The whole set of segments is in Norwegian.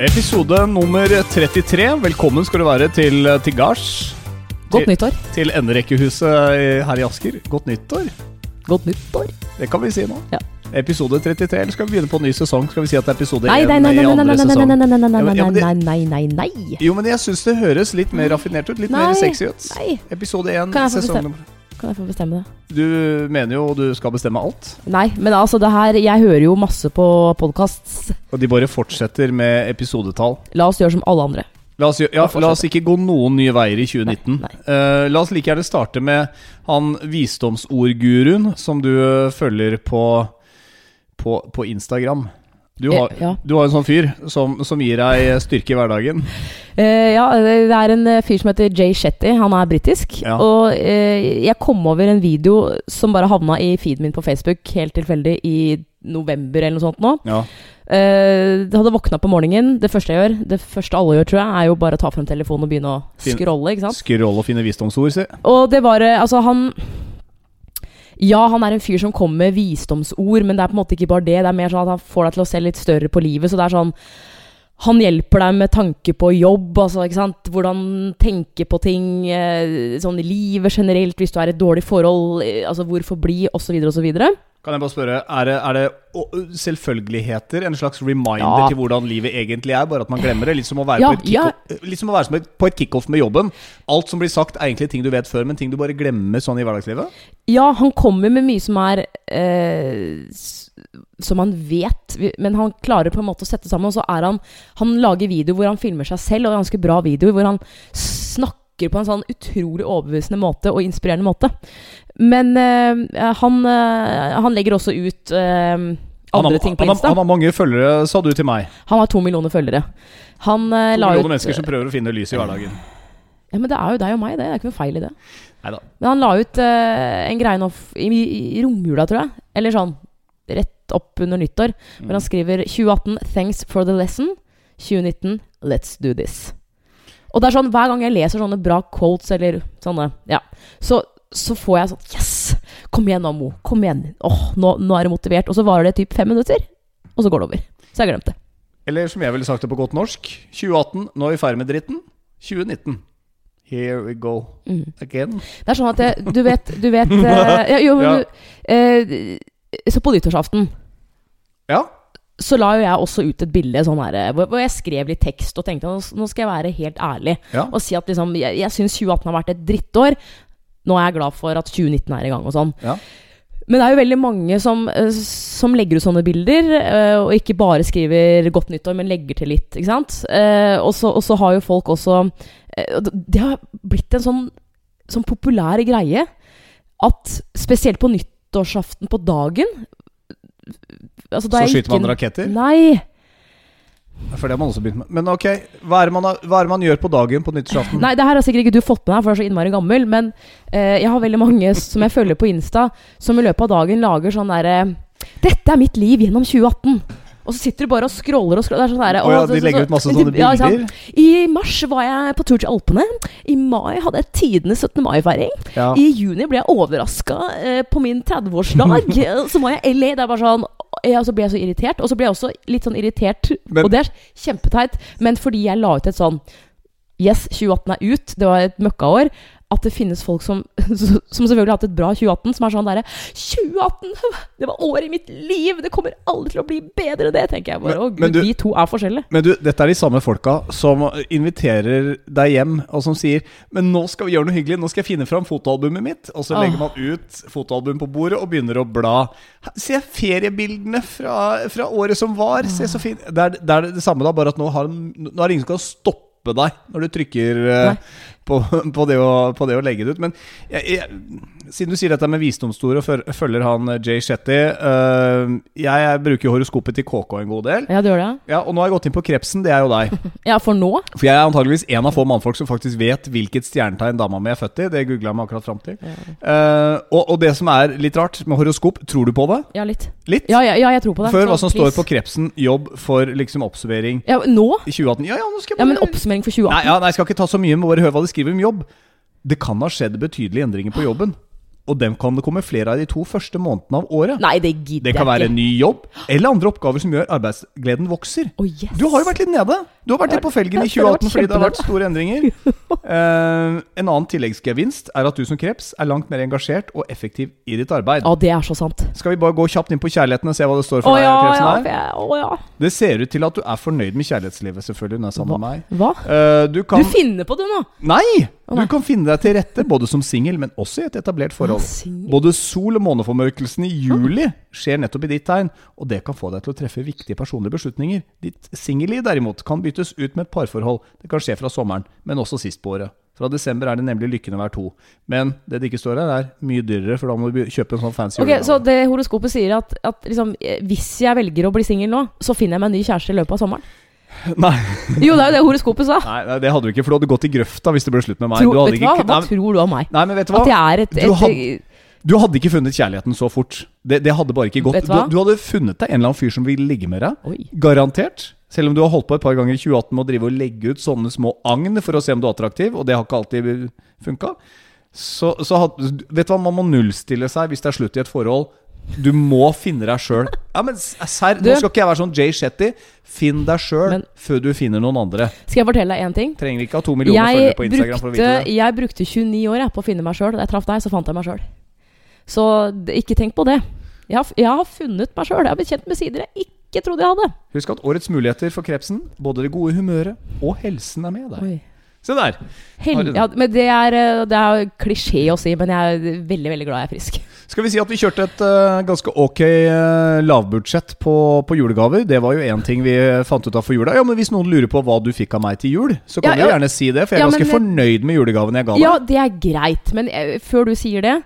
Episode nummer 33. Velkommen skal du være til, til gards. Godt Til- nyttår. Til enderekkehuset i- her i Asker. Godt nyttår. Godt nyttår. Det kan vi si nå. Ja. Episode 33. Eller skal vi begynne på en ny sesong? Skal vi si at det er episode Nei, 1 nei, nei, i nei, nei, andre nei, nei, sesong? nei, nei, nei, nei, nei, nei, men det- nei, nei, nei, nei, nei. Jo, men jeg syns det høres litt mer raffinert ut. Litt Nei, mer sexy ut. nei. Episode 1, Kan jeg få sesong nummer Kan jeg få bestemme det? Du mener jo du skal bestemme alt. Nei, men altså det her Jeg hører jo masse på podkast. Og de bare fortsetter med episodetall. La oss gjøre som alle andre. La oss, ja, la oss ikke gå noen nye veier i 2019. Nei, Eh, la oss like gjerne starte med han visdomsordguruen som du følger på, på, på Instagram. Du har, Eh, ja. du har en sånn fyr som, som gir deg styrke i hverdagen. Uh, ja, det er en eh, fyr som heter Jay Shetty. Han er britisk. Ja. Og uh, jeg kom over en video som bare havna i feeden min på Facebook helt tilfeldig i november eller noe sånt nå. Ja. Uh, det hadde våkna på morgenen. Det første jeg gjør, det første alle gjør, tror jeg, er jo bare å ta frem telefonen og begynne å Fin- scrolle. ikke sant? Scrolle og finne visdomsord, si. Og det var Altså, han Ja, han er en fyr som kommer med visdomsord, men det er på en måte ikke bare det. Det er mer sånn at han får deg til å se litt større på livet. Så det er sånn Han hjelper deg med tanke på jobb, altså, ikke sant. Hvordan tenke på ting eh, sånn i livet generelt, hvis du er i et dårlig forhold, eh, altså hvorfor bli, osv., osv. Kan jeg bare spørre, er det, er det selvfølgeligheter? En slags reminder Ja. til hvordan livet egentlig er? Bare at man glemmer det? Litt som å være Ja, på et ja. kick-off litt som å være på et kickoff med jobben. Alt som blir sagt, er egentlig ting du vet før, men ting du bare glemmer sånn i hverdagslivet? Ja, han kommer med mye som er eh, Som han vet, men han klarer på en måte å sette sammen. Og så er han Han lager videoer hvor han filmer seg selv, og ganske bra videoer hvor han snakker på en sånn utrolig overbevisende måte og inspirerende måte. Men uh, han, uh, han legger også ut uh, andre har, ting på han, har, han har mange følgere, sa du til meg. Han har to millioner følgere. Han To millioner ut mennesker som prøver å finne lys i hverdagen. Ja, men det er jo deg og meg, det. Det er ikke noe feil i det. Neida. Men han la ut en greie nå i, i romjula, tror jeg. Eller sånn rett opp under nyttår. Hvor han skriver 2018 Thanks for the lesson. 2019 Let's do this. Og det er sånn hver gang jeg leser sånne bra quotes eller sånne, ja, så, så får jeg sånn Yes! Kom igjen nå, Mo. Kom igjen. Åh, nå, nå er du motivert. Og så varer det typ fem minutter, og så går det over. Så jeg glemt det. Eller som jeg ville sagt det på godt norsk 2018, nå er vi ferdig med dritten. 2019. Here we go Mm. again. Det er sånn at jeg, du vet, du vet uh, ja, Jo, Ja. du, uh, Så på nyttårsaften Ja. så la jo jeg også ut et bilde sånn her, hvor, jeg skrev litt tekst og tenkte nå skal jeg være helt ærlig Ja. og si at liksom, jeg, jeg syns 2018 har vært et drittår. Nå er jeg glad for at 2019 er i gang og sånn. Ja. Men det er jo veldig mange som, eh, som legger ut sånne bilder, eh, og ikke bare skriver 'godt nyttår', men legger til litt. ikke sant? Eh, Og så og så har jo folk også Det har blitt en sånn, sånn populær greie at spesielt på nyttårsaften på dagen altså da Så skyter man raketter? Nei! For det har man også begynt med. Men ok, hva er man, hva er det man gjør på dagen på nyttårsaften? Nei, det her har sikkert ikke du fått med deg, for du er så innmari gammel. Men eh, jeg har veldig mange som jeg følger på Insta, som i løpet av dagen lager sånn derre 'Dette er mitt liv gjennom 2018'. Og så sitter du bare og scroller og scroller. Det er sånn derre oh, ja, de legger ut masse sånne bilder? ja? I mars var jeg på tur til Alpene. I mai hadde jeg tidenes 17. mai-feiring. Ja. I juni ble jeg overraska eh, på min 30-årsdag. Eh, så var jeg i LA. Det er bare sånn og så ble jeg så irritert. Og så ble jeg også litt sånn irritert, Men- og det er kjempeteit, men fordi jeg la ut et sånn Yes, 2018 er ut, det var et møkkaår. At det finnes folk som, som selvfølgelig har hatt et bra 2018, som er sånn derre 2018! Det var året i mitt liv! Det kommer aldri til å bli bedre enn det, tenker jeg bare. Men- men gud, du- vi to er forskjellige. Men du, dette er de samme folka som inviterer deg hjem, og som sier Men nå skal vi gjøre noe hyggelig, nå skal jeg finne fram fotoalbumet mitt. Og så Åh. legger man ut fotoalbum på bordet og begynner å bla. Se feriebildene fra, fra året som var. Se så fint Det er, det er det samme, da, bare at nå, har, nå er det ingen som kan stoppe deg når du trykker eh, Nei. På, på, det å, på det å legge det ut. Men jeg, jeg, siden du sier dette med visdomsord og følger han eh, Jay Shetty eh, jeg, jeg bruker horoskopet til KK en god del. Ja, du gjør det? Ja, og nå har jeg gått inn på krepsen. Det er jo deg. Ja, for nå? For jeg er antageligvis en av få mannfolk som faktisk vet hvilket stjernetegn dama mi er født i. Det googla jeg meg akkurat fram til. Eh, og, og det som er litt rart med horoskop, tror du på det? Ja, litt. Litt? Ja, ja, ja jeg tror på det. Før hva som står på krepsen 'jobb for liksom oppsummering Ja, nå? i 2018'. Ja, ja, nå skal jeg Ja, men oppsummering for 2018. Nei, ja, nei, jeg skal ikke ta så mye, men bare hør hva de skriver om jobb. Det kan ha skjedd betydelige endringer på jobben. Og dem kan det komme flere av de to første månedene av året. Nei, det gidder jeg ikke. Det kan være en ny jobb, eller andre oppgaver som gjør arbeidsgleden vokser. Oh, yes. Du har jo vært litt nede. Du har vært litt på felgen i Det har vært 2018 fordi det har vært store endringer. Uh, en annen tilleggsgevinst er at du som kreps er langt mer engasjert og effektiv i ditt arbeid. Å, det er så sant. Skal vi bare gå kjapt inn på kjærligheten og se hva det står for deg? ja, krepsen ja, her? å ja. Det ser ut til at du er fornøyd med kjærlighetslivet, selvfølgelig, du er sammen med meg. Hva? Uh, du kan Du finner på det nå! Nei! Du kan finne deg til rette, både som singel, men også i et etablert forhold. Både sol- og måneformørkelsen i juli skjer nettopp i ditt tegn, og det kan få deg til å treffe viktige personlige beslutninger. Ditt singelliv derimot kan byttes ut med et parforhold. Det kan skje fra sommeren, men også sist på året. Fra desember er det nemlig lykken å være to. Men det det ikke står her, er mye dyrere, for da må du kjøpe en sånn fancy Ok, julegave. Så det horoskopet sier at, at liksom, eh, hvis jeg velger å bli singel nå, så finner jeg meg en ny kjæreste i løpet av sommeren? Nei, Jo, det er jo det horoskopet sa. nei, nei, det hadde du ikke, for du hadde gått i grøfta hvis det ble slutt med meg. Tro, du vet du hva? ikke, Hva tror du om meg? nei, men vet du hva? At jeg er et, Du et, hadde- Du hadde ikke funnet kjærligheten så fort. Det, det hadde bare ikke gått. Vet du Du, hva? du hadde funnet deg en eller annen fyr som vil ligge med deg. Oi. Garantert. Selv om du har holdt på et par ganger i 2018 med å drive og legge ut sånne små agn for å se om du er attraktiv, og det har ikke alltid funka. Så, så had, vet du hva, man må nullstille seg hvis det er slutt i et forhold. Du må finne deg sjøl. Ja, men serr, nå skal ikke jeg være sånn Jay Shetty. Finn deg sjøl før du finner noen andre. Skal jeg fortelle deg én ting? Trenger ikke ha to millioner Jeg følgere på Instagram for å vite det. jeg brukte 29 år jeg, på å finne meg sjøl. Da jeg traff deg, så fant jeg meg sjøl. Så ikke tenk på det. Jeg har, jeg har funnet meg sjøl. Jeg har blitt kjent med sider jeg ikke trodde jeg hadde. Husk at årets muligheter for krepsen, både det gode humøret og helsen, er med deg. Oi. Se der. Hel ja, men det er, eh, det er klisjé å si, men jeg er veldig veldig glad jeg er frisk. Skal vi si at vi kjørte et uh, ganske ok uh, lavbudsjett på, på julegaver? Det var jo én ting vi fant ut av for jula. Ja, men Hvis noen lurer på hva du fikk av meg til jul, så kan Ja, du gjerne si det. For jeg er ganske men- fornøyd med julegaven jeg ga deg. Ja, det er greit, men eh, før du sier det,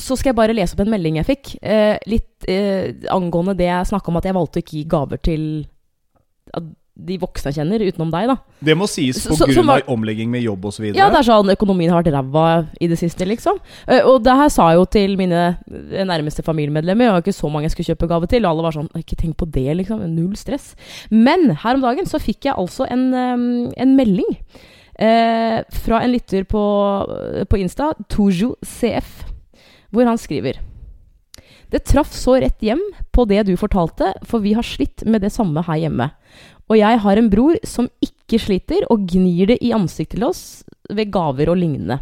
så skal jeg bare lese opp en melding jeg fikk. Eh, litt eh, angående det jeg snakka om at jeg valgte å ikke gi gaver til de voksne kjenner, utenom deg, da. Det må sies på så- grunn var- av omlegging med jobb osv. Ja, det er sånn økonomien har vært ræva i det siste, liksom. Eh, og det her sa jeg jo til mine eh, nærmeste familiemedlemmer. Jeg var ikke så mange jeg skulle kjøpe gave til. Og alle var sånn Ikke tenk på det, liksom. Null stress. Men her om dagen så fikk jeg altså en, eh, en melding eh, fra en lytter på, på Insta, Tojo CF, hvor han skriver det traff så rett hjem på det du fortalte, for vi har slitt med det samme her hjemme. Og jeg har en bror som ikke sliter, og gnir det i ansiktet til oss ved gaver og lignende.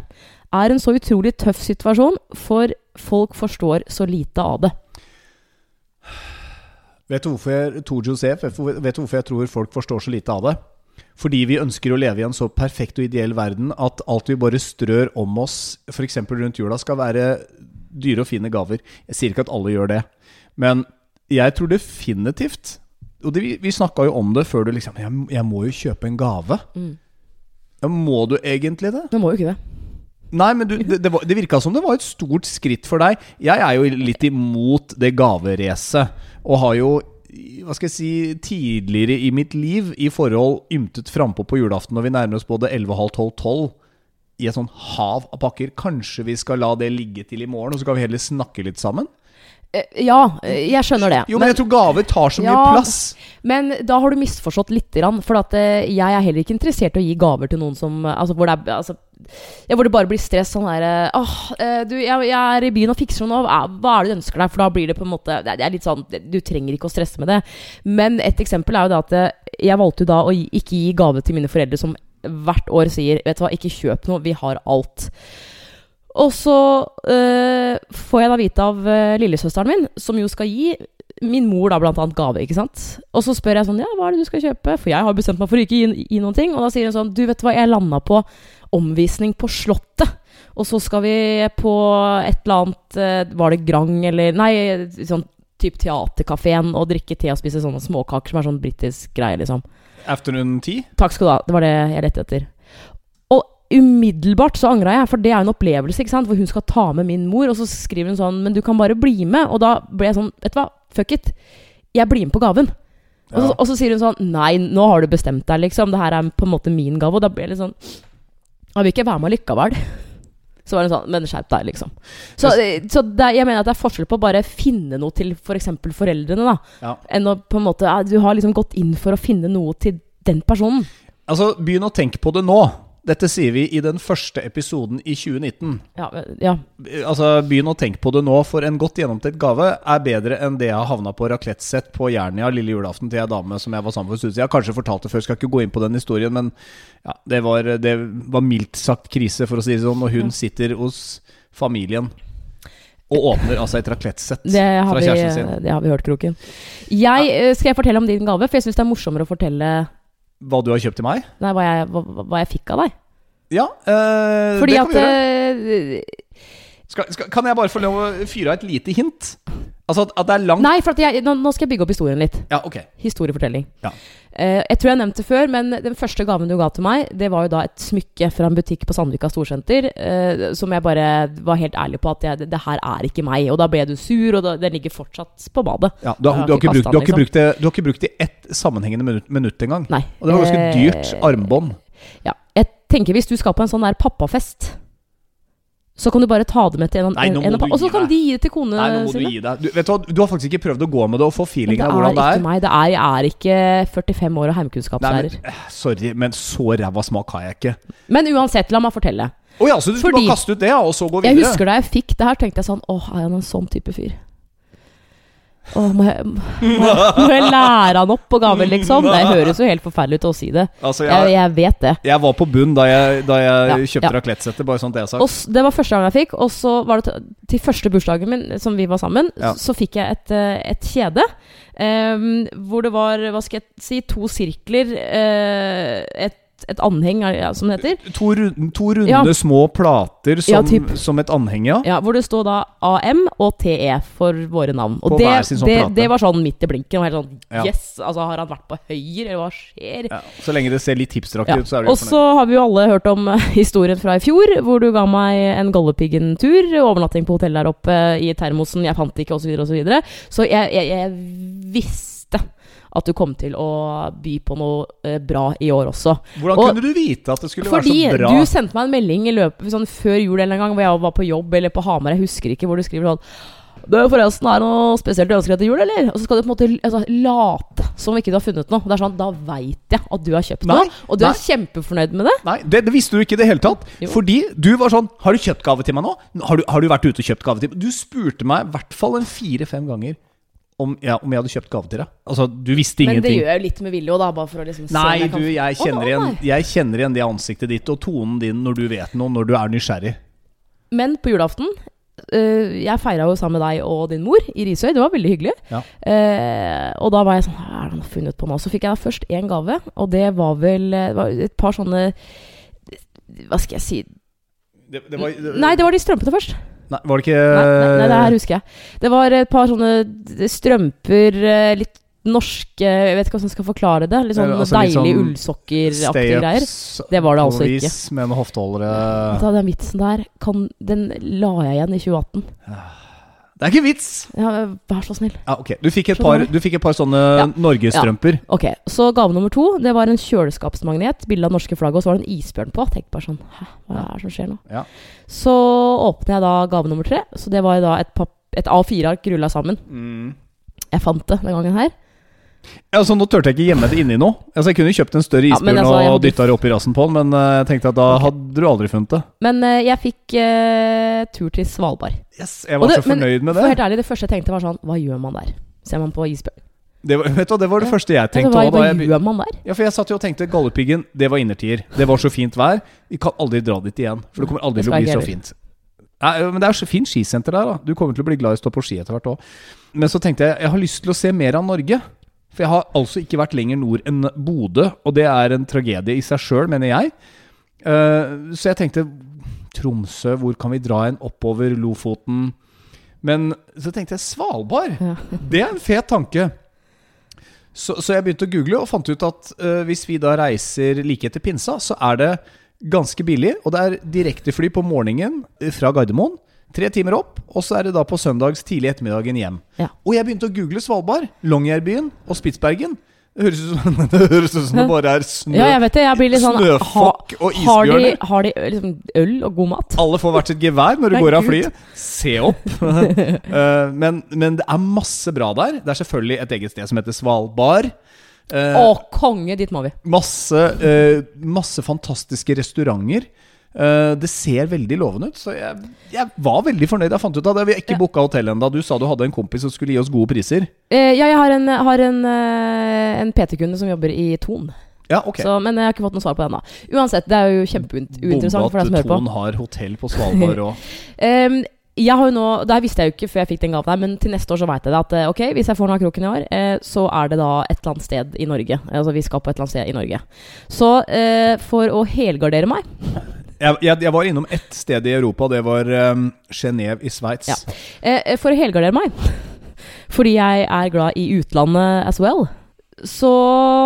Er en så utrolig tøff situasjon, for folk forstår så lite av det. Vet du jeg, Josef, vet du hvorfor jeg tror folk forstår så lite av det? Fordi vi ønsker å leve i en så perfekt og ideell verden at alt vi bare strør om oss, f.eks. rundt jula, skal være dyre og fine gaver. Jeg sier ikke at alle gjør det, men jeg tror definitivt Og det, vi, vi snakka jo om det før du liksom jeg, jeg må jo kjøpe en gave. Mm. Ja, må du egentlig det? Du må jo ikke det. Nei, men du, det, det, var- det virka som det var et stort skritt for deg. Jeg er jo litt imot det gaveracet, og har jo hva skal jeg si, tidligere i mitt liv i forhold ymtet frampå på julaften når vi nærmer oss både 11, halv 12, 12 i et sånn hav av pakker. Kanskje vi skal la det ligge til i morgen, og så kan vi heller snakke litt sammen? Eh, ja, eh, jeg skjønner det. Jo, men jeg tror gaver tar så mye Ja. plass. Men da har du misforstått lite grann. For at eh, jeg er heller ikke interessert i å gi gaver til noen som Altså hvor det, er, altså, hvor det bare blir stress. Sånn der Åh, du, jeg, jeg er i byen og fikser noe. Hva er det du ønsker deg? For da blir det på en måte Det er- litt sånn Du trenger ikke å stresse med det. Men et eksempel er jo det at jeg valgte jo da å ikke gi gave til mine foreldre som hvert år sier Vet du hva, ikke kjøp noe. Vi har alt. Og så øh, får jeg da vite av øh, lillesøsteren min, som jo skal gi min mor da blant annet gave, ikke sant. Og så spør jeg sånn, ja, hva er det du skal kjøpe? For jeg har bestemt meg for å ikke gi, gi noen ting. Og da sier hun sånn, du vet hva, jeg landa på omvisning på Slottet. Og så skal vi på et eller annet, øh, var det Grang eller, nei, sånn type teaterkafeen og drikke te og spise sånne småkaker som er sånn britisk greie, liksom. Afternoon tea? Takk skal du ha. Det var det jeg lette etter. Umiddelbart så angra jeg, for det er jo en opplevelse, ikke sant? hvor hun skal ta med min mor, og så skriver hun sånn Men du kan bare bli med. Og da ble jeg sånn Vet du hva, fuck it. Jeg blir med på gaven. Og, så, og så sier hun sånn Nei, nå har du bestemt deg, liksom. Det her er på en måte min gave. Og da ble jeg litt sånn Jeg vil ikke være med likevel. Så var det sånn Men skjerp deg, liksom. Så, så det, jeg mener at det er forskjell på å bare finne noe til f.eks. For foreldrene, da. Ja. Enn å på en måte Du har liksom gått inn for å finne noe til den personen. Altså, begynn å tenke på det nå. Dette sier vi i den første episoden i 2019. Ja, ja. Altså, Begynn å tenke på det nå, for en godt gjennomtenkt gave er bedre enn det jeg har havna på raclette-sett på Jernia lille julaften til ei dame som jeg var sammen med for en. Jeg har kanskje fortalt det før, skal ikke gå inn på den historien, men ja, det, var, det var mildt sagt krise, for å si det sånn. Og hun sitter hos familien og åpner altså et har, fra kjæresten sin. det har vi hørt, Kroken. Jeg, eh, skal jeg fortelle om din gave? For jeg syns det er morsommere å fortelle Hva du har kjøpt til meg? nei, hva, jeg, hva, hva jeg fikk av deg. Ja, øh, Fordi det kan at vi gjøre. eh, Skal, skal, kan jeg bare få lov å fyre av et lite hint? Altså at, at det er langt Nei, for at jeg, nå, nå skal jeg bygge opp historien litt. Ja, ok. Historiefortelling. Ja. Eh, jeg tror jeg nevnte det før, men den første gaven du ga til meg, det var jo da et smykke fra en butikk på Sandvika Storsenter, eh, som jeg bare var helt ærlig på at jeg, det, det her er ikke meg. Og da ble du sur, og da, den ligger fortsatt på badet. Ja, du, har, du, har ikke brukt, du, har ikke brukt det, du har ikke brukt det i ett sammenhengende minutt, minutt engang. Nei. Og det var ganske Eh, dyrt armbånd. Ja. Jeg tenker hvis du skal på en sånn der pappafest, så kan du bare ta det med til en, nå må en, Og så kan de gi det til kone Nei, nå må du gi deg. Du, vet du, hva, du har faktisk ikke prøvd å gå med det og få feelingen av hvordan det ikke er. meg. Det er, jeg er ikke 45 år og heimkunnskapslærer. eh, sorry, men så ræva smak har jeg ikke. Men uansett, la meg fortelle. Oh, ja, så du skulle Fordi- bare kaste ut det, og så gå videre? Jeg husker da jeg fikk det her, tenkte jeg sånn Åh, er han en sånn type fyr? Åh, må jeg, må, må jeg lære han opp på gaven, liksom? Det høres jo helt forferdelig ut å si det. Altså, Jeg, jeg, jeg vet det. jeg var på bunn da jeg, da Ja, kjøpte ja. raclette-settet, bare sånt jeg sagt. Og det var første gang jeg fikk, og så var det til, til første bursdagen min, som vi var sammen, Ja. så fikk jeg et, eh, et kjede. Um, hvor det var, hva skal jeg si, to sirkler, Uh, et, et anheng, ja, som det heter. To, rund, to runde Ja. små plater som, Ja, som et anheng, ja. Hvor det står da AM og TE for våre navn. Og det, sånn det, det var sånn midt i blinken. Og helt sånn. Yes! Altså, har han vært på Høyre, eller hva skjer? Så lenge det ser litt hipsteraktig ut, så er du Og så har vi jo alle hørt om eh, historien fra i fjor, hvor du ga meg en Galdhøpiggen-tur. Overnatting på hotell der oppe i termosen, jeg fant det ikke, osv., osv. Så, videre. så jeg, jeg, jeg visste at du kom til å by på noe eh, bra i år også. Hvordan og- kunne du vite at det skulle være så bra? Fordi du sendte meg en melding i løpet sånn før jul en gang, hvor jeg var på jobb eller på Hamar, jeg husker ikke, hvor du skriver sånn det er forresten er det noe spesielt du ønsker deg til jul, eller? Og så skal du på en måte altså, late som ikke du har funnet noe. Det er sånn, Da veit jeg at du har kjøpt Nei, noe, og du nei. er kjempefornøyd med det. Nei, det, det visste du ikke i det hele tatt. Jo. Fordi du var sånn Har du kjøpt gave til meg nå? Har du, har du vært ute og kjøpt gave til meg? Du spurte meg i hvert fall en fire-fem ganger om, ja, om jeg hadde kjøpt gave til deg. Altså, du visste ingenting. Men det gjør jeg jo litt med vilje òg, da. Bare for å liksom se Nei, du, jeg kjenner, igjen, jeg kjenner igjen det ansiktet ditt og tonen din når du vet noe, når du er nysgjerrig. Men på julaften Uh, Jeg feira jo sammen med deg og din mor i Risøy. Det var veldig hyggelig. Ja. Uh, og da var jeg sånn Hva er det han har funnet på nå? Så fikk jeg da først én gave, og det var vel eh, det var et par sånne Hva skal jeg si Det, det var, Nei, det var de strømpene først. Nei, var det ikke Nei, nei, nei, det her husker jeg. Det var et par sånne strømper, eh, litt norske Jeg vet ikke hvordan jeg skal forklare det. Litt sånn altså deilig sånn ullsokkeraktige greier. Det var det altså ikke. Med noen hofteholdere Da, den vitsen der, kan, den la jeg igjen i 2018. Det er ikke vits! Ja, vær så snill. Ja, ok Du fikk et par, du fikk et par sånne Ja. norgesstrømper. Ok, Så gave nummer to Det var en kjøleskapsmagnet, bilde av norske flagget, og så var det en isbjørn på. Tenk bare sånn Hæ, hva er det som skjer nå? Ja. Så åpner jeg da gave nummer tre. Så det var da et, et A4-ark rulla sammen. Mm. Jeg fant det den gangen her. Altså Nå turte jeg ikke gjemme det inni noe. Altså Jeg kunne kjøpt en større isbjørn ja, altså, og dytta det opp i rassen på den, men eh, jeg tenkte at da okay. hadde du aldri funnet det. Men uh, jeg fikk uh, tur til Svalbard. Yes, Jeg var det- så fornøyd med det. For helt ærlig, det første jeg tenkte, var sånn Hva gjør man der? Ser man på isbjørn? Det var, vet du, det var det Ja. første jeg Altså, tenkte. hva hva jeg, gjør man der? ja, For jeg satt jo og tenkte Galdhøpiggen, det var innertier. Det var så fint vær. Vi kan aldri dra dit igjen. For det kommer aldri til å bli så fint. Nei, men det er så fint skisenter der, da. Du kommer til å bli glad i å stå på ski etter hvert òg. Men så tenkte jeg jeg har lyst til å se mer av Norge. For jeg har altså ikke vært lenger nord enn Bodø, og det er en tragedie i seg sjøl, mener jeg. Eh, så jeg tenkte Tromsø, hvor kan vi dra en oppover Lofoten? Men så tenkte jeg Svalbard. Det er en fet tanke. Så, så jeg begynte å google og fant ut at uh, hvis vi da reiser like etter pinsa, så er det ganske billig. Og det er direktefly på morgenen fra Gardermoen. Tre timer opp, og så er det da på søndags tidlig ettermiddagen hjem. Ja. Og jeg begynte å google Svalbard, Longyearbyen og Spitsbergen. Det høres ut som det, høres ut som det bare er snø. Ja, jeg vet det. Jeg blir litt sånn Snøfokk og Har de, isbjørner. har de liksom øl og god mat? Alle får hvert sitt gevær når du går av flyet. Se opp! Eh, men, men det er masse bra der. Det er selvfølgelig et eget sted som heter Svalbard. Eh, Å, konge! Dit må vi. masse, eh, masse fantastiske restauranter. Eh, det ser veldig lovende ut, så jeg, jeg var veldig fornøyd. Jeg fant ut av det Vi har ikke Ja. booka hotell ennå. Du sa du hadde en kompis som skulle gi oss gode priser. Eh, ja, jeg har en, har en, eh, en PT-kunde som jobber i Ton. Ja, okay. Så, men jeg har ikke fått noe svar på det ennå. Uansett, det er jo kjempeuinteressant for deg som hører på. at Ton har hotell på Svalbard òg. um, jeg har jo nå, Det visste jeg jo ikke før jeg fikk den gaven, her, men til neste år så veit jeg det. At ok, hvis jeg får den av kroken i år, eh, så er det da et eller annet sted i Norge. Altså vi skal på et eller annet sted i Norge. Så eh, for å helgardere meg Jeg, jeg, jeg var innom ett sted i Europa. Det var um, Genéve i Sveits. Ja. eh, For å helgardere meg, fordi jeg er glad i utlandet as well, så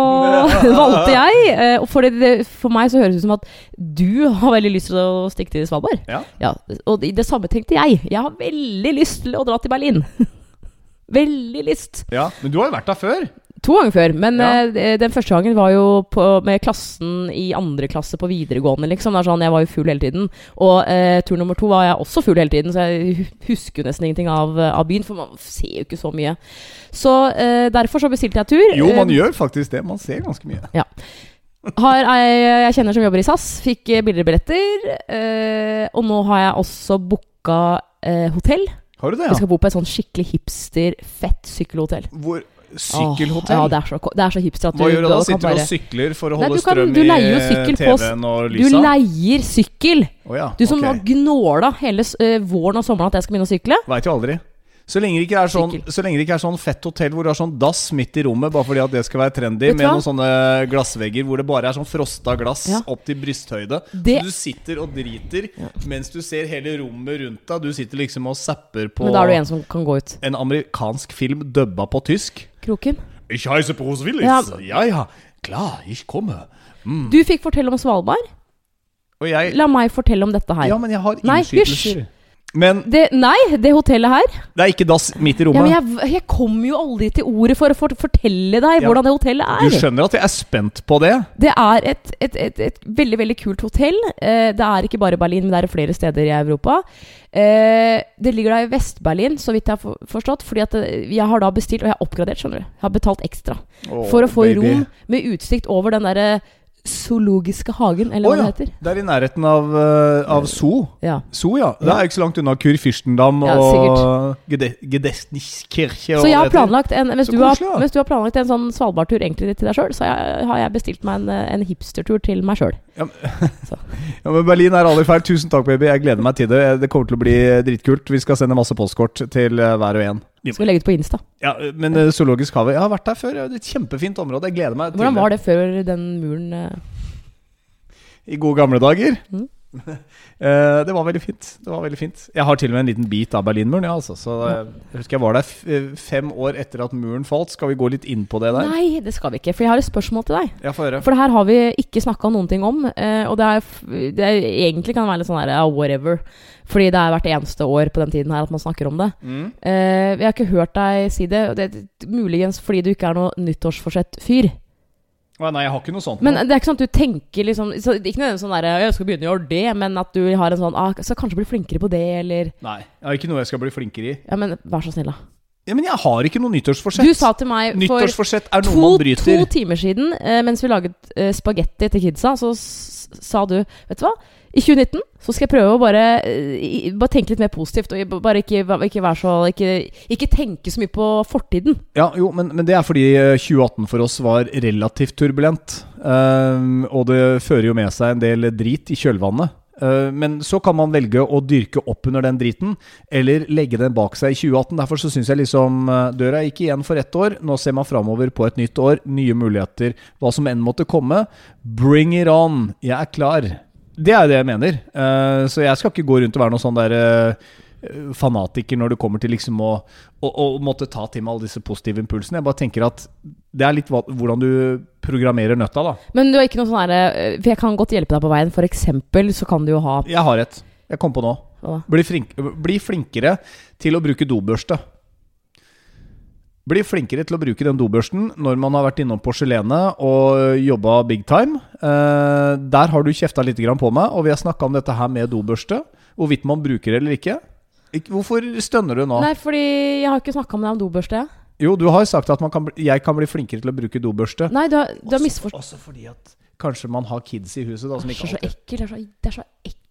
valgte jeg eh, for, det, for meg så høres det ut som at du har veldig lyst til å stikke til Svalbard. Ja. Ja, og det det samme tenkte jeg. Jeg har veldig lyst til å dra til Berlin. veldig lyst. Ja, Men du har jo vært der før. To ganger før, men Ja. eh, den første gangen var jo på, med klassen i andre klasse på videregående, liksom. Det er sånn, jeg var jo full hele tiden. Og eh, tur nummer to var jeg også full hele tiden, så jeg husker jo nesten ingenting av, av byen, for man ser jo ikke så mye. Så eh, derfor så bestilte jeg tur. Jo, man Eh, gjør faktisk det. Man ser ganske mye. har ei jeg kjenner som jobber i SAS, fikk eh, billigere billetter. eh, og nå har jeg også booka hotell. Har du det, ja? Vi skal bo på et sånn skikkelig hipster, fett sykkelhotell. Hvor Åh, Sykkelhotell? ja, det er, så, det er så hipster at du Hva gjør du da? Sitter du bare- og sykler for å holde Nei, kan- strøm i sykkel TV-en og lysa? Du leier sykkel! Oh, ja, Du som ok. har gnåla hele eh, våren og sommeren at jeg skal begynne å sykle. Veit jo aldri. Så lenge, det ikke er sånn, så lenge det ikke er sånn fett hotell hvor du har sånn dass midt i rommet bare fordi at det skal være trendy, med noen sånne glassvegger hvor det bare er sånn frosta glass Ja. opp til brysthøyde. Det- Så du sitter og driter mens du ser hele rommet rundt deg. Du sitter liksom og zapper på Men da er du en som kan gå ut. en amerikansk film dubba på tysk. Kroken. Ich heiße Bruce Willis. Ja. Ja ja, klar, ich komme. Mm. Du fikk fortelle om Svalbard. Og jeg La meg fortelle om dette her. Ja, men jeg har Nei, innskytelser. Men Det, nei, det hotellet her det er ikke dass midt i ja, rommet. men jeg, jeg kommer jo aldri til ordet for å for, fortelle deg Ja. hvordan det hotellet er. Du er. skjønner at jeg er spent på det? Det er et, et, et, et veldig veldig kult hotell. Eh, det er ikke bare Berlin, men det er flere steder i Europa. Eh, det ligger da i Vest-Berlin, så vidt jeg har forstått. Fordi at eh, jeg har da bestilt, og jeg har oppgradert, skjønner du. Jeg har betalt ekstra. for å få baby. rom med utsikt over den derre zoologiske hagen, eller oh, hva ja. det heter. Det er i nærheten av, uh, av Zoo. Ja. Zoo, ja. Det er ikke så langt unna Kurfyrstendam Ja, og Gede- Gedestniskirche. Så jeg har planlagt en, hvis, Så du har, koselig, mens du har planlagt en sånn Svalbardtur egentlig til deg sjøl, så jeg, har jeg bestilt meg en, en hipstertur til meg sjøl. Ja, men Berlin er aldri feil. Tusen takk, baby. Jeg gleder meg til det. Det kommer til å bli dritkult. Vi skal sende masse postkort til eh, hver og en. Skal vi legge ut på Insta. Ja, men eh, Zoologisk hage Jeg har vært der før. Det er et kjempefint område. Jeg gleder meg til Hvordan var det før den muren eh, I gode gamle dager. Mm. Eh, det var veldig fint. Det var veldig fint Jeg har til og med en liten bit av Berlinmuren. Ja, altså. Så eh, Jeg husker jeg var der eh, fem år etter at muren falt. Skal vi gå litt inn på det der? Nei, det skal vi ikke, for jeg har et spørsmål til deg. Ja. For det her har vi ikke snakka noen ting om. og det er, det er egentlig kan være litt sånn her uh, whatever. Fordi det er hvert eneste år på den tiden her at man snakker om det. Mm. Uh, jeg har ikke hørt deg si det. det muligens fordi du ikke er noe nyttårsforsett-fyr. Å, nei, jeg har ikke noe sånt. Men nå. det er ikke sånn at du tenker liksom så, Ikke nødvendigvis sånn derre 'Jeg skal begynne å gjøre det', men at du har en sånn ah, 'Skal kanskje bli flinkere på det', eller Nei, jeg har ikke noe jeg skal bli flinkere i. Ja, men vær så snill, da. Ja, men jeg har ikke noe nyttårsforsett. Du sa til meg for Nyttårsforsett er noe to, man bryter. to timer siden, eh, mens vi laget eh, spagetti til kidsa, så s sa du Vet du hva? I 2019 så skal jeg prøve å bare, eh, bare tenke litt mer positivt. Og bare ikke, ikke så ikke, ikke tenke så mye på fortiden. Ja, jo, men, men det er fordi eh, 2018 for oss var relativt turbulent. Ehm, og det fører jo med seg en del drit i kjølvannet. Eh, men så kan man velge å dyrke opp under den driten, eller legge den bak seg i 2018. Derfor så syns jeg liksom eh, døra gikk igjen for ett år. Nå ser man framover på et nytt år. Nye muligheter. Hva som enn måtte komme. Bring it on! Jeg er klar. Det er det jeg mener. Uh, så jeg skal ikke gå rundt og være noen sånn der uh, fanatiker når det kommer til liksom å, å, å måtte ta til meg alle disse positive impulsene. Jeg bare tenker at det er litt hvordan du programmerer nøtta, da. Men du har ikke noe sånn herre eh, For jeg kan godt hjelpe deg på veien. For eksempel så kan du jo ha Jeg har et. Jeg kom på nå. Bli, flink, bli flinkere til å bruke dobørste. Bli flinkere til å bruke den dobørsten når man har vært innom porselenet og jobba big time. Eh, der har du kjefta litt grann på meg, og vi har snakka om dette her med dobørste. Hvorvidt man bruker det eller ikke. Hvorfor stønner du nå? Nei, fordi jeg har ikke snakka med deg om dobørste. Jo, du har sagt at man kan jeg kan bli flinkere til å bruke dobørste. Nei, du har, du har Også- misforstått. Også fordi at kanskje man har kids i huset da, som Det er så ekkelt. Det er så, det er så ekkelt.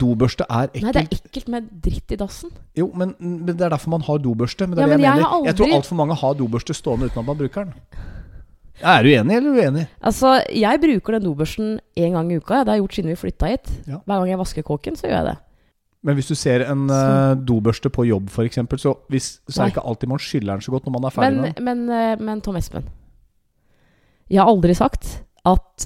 Dobørste er ekkelt. Nei, det er ekkelt med dritt i dassen. Jo, men, men det er derfor man har dobørste. Men det Ja, er det men jeg, jeg mener. Aldri... Jeg tror altfor mange har dobørste stående uten at man bruker den. Er du enig eller uenig? Altså, jeg bruker den dobørsten én gang i uka. Det har jeg gjort siden vi flytta hit. Ja. Hver gang jeg vasker kåken, så gjør jeg det. Men hvis du ser en eh, dobørste på jobb, f.eks., så, hvis, så er det ikke alltid man skyller den så godt når man er ferdig Men, med den. men, men, men Tom Espen. Jeg har aldri sagt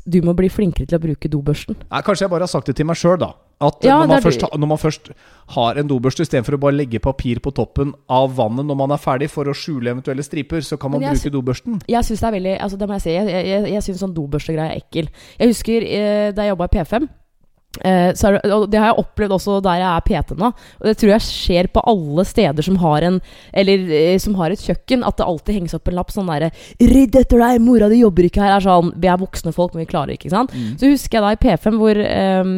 du må bli flinkere til å bruke dobørsten. Nei, kanskje jeg bare har sagt det til meg sjøl, da. At Ja, når, man først, når man først har en dobørste, istedenfor å bare legge papir på toppen av vannet når man er ferdig, for å skjule eventuelle striper, så kan man bruke dobørsten. Jeg syns det er veldig Altså, det må jeg si. Jeg, jeg, jeg syns sånn dobørstegreie er ekkel. Jeg husker eh, da jeg jobba i P5. Eh, så det, og det har jeg opplevd også der jeg er PT nå. Og det tror jeg skjer på alle steder som har en Eller eh, som har et kjøkken. At det alltid henges opp en lapp sånn derre 'Rydd etter deg! Mora di jobber ikke her!' er sånn Vi er voksne folk, men vi klarer ikke, sant? Mm. Så husker jeg da i P5 hvor um,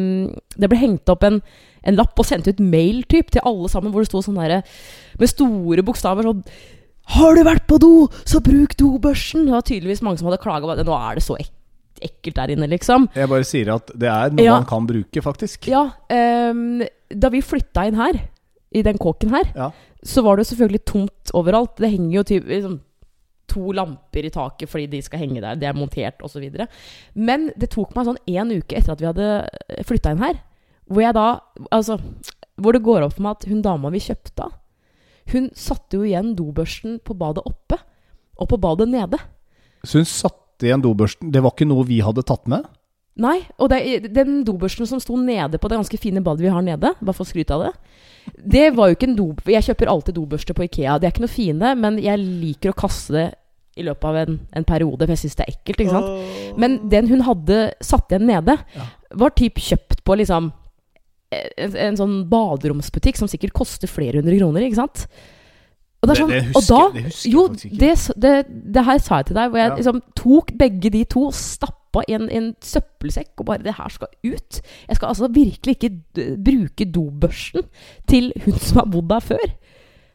det ble hengt opp en, en lapp og sendt ut mail typ, til alle sammen, hvor det sto sånn derre Med store bokstaver sånn Har du vært på do, så bruk dobørsten! Det var tydeligvis mange som hadde klaga på det. Nå er det så ek ekkelt der inne, liksom. Jeg bare sier at det er noe Ja. man kan bruke, faktisk. Ja, Um, da vi flytta inn her, i den kåken her, Ja. så var det selvfølgelig tomt overalt. Det henger jo typ, liksom, to lamper i taket fordi de skal henge der. Det er montert osv. Men det tok meg sånn én uke etter at vi hadde flytta inn her, hvor jeg da Altså, hvor det går opp for meg at hun dama vi kjøpte av, hun satte jo igjen dobørsten på badet oppe, og på badet nede. Så hun satte igjen dobørsten. Det var ikke noe vi hadde tatt med? Nei, og det, den dobørsten som sto nede på det ganske fine badet vi har nede, bare for å skryte av det, det var jo ikke en do... Jeg kjøper alltid dobørste på Ikea. Det er ikke noe fine, men jeg liker å kaste det i løpet av en, en periode, for jeg syns det er ekkelt. ikke sant? Men den hun hadde satt igjen nede, Ja. var typ kjøpt på liksom en, en sånn baderomsbutikk som sikkert koster flere hundre kroner, ikke sant? Og det Det- sånn, det og husker da det Jo, det, det, det her sa jeg til deg, hvor jeg Ja. liksom tok begge de to og stappa i en, en søppelsekk og bare Det her skal ut. Jeg skal altså virkelig ikke bruke dobørsten til hun som har bodd der før.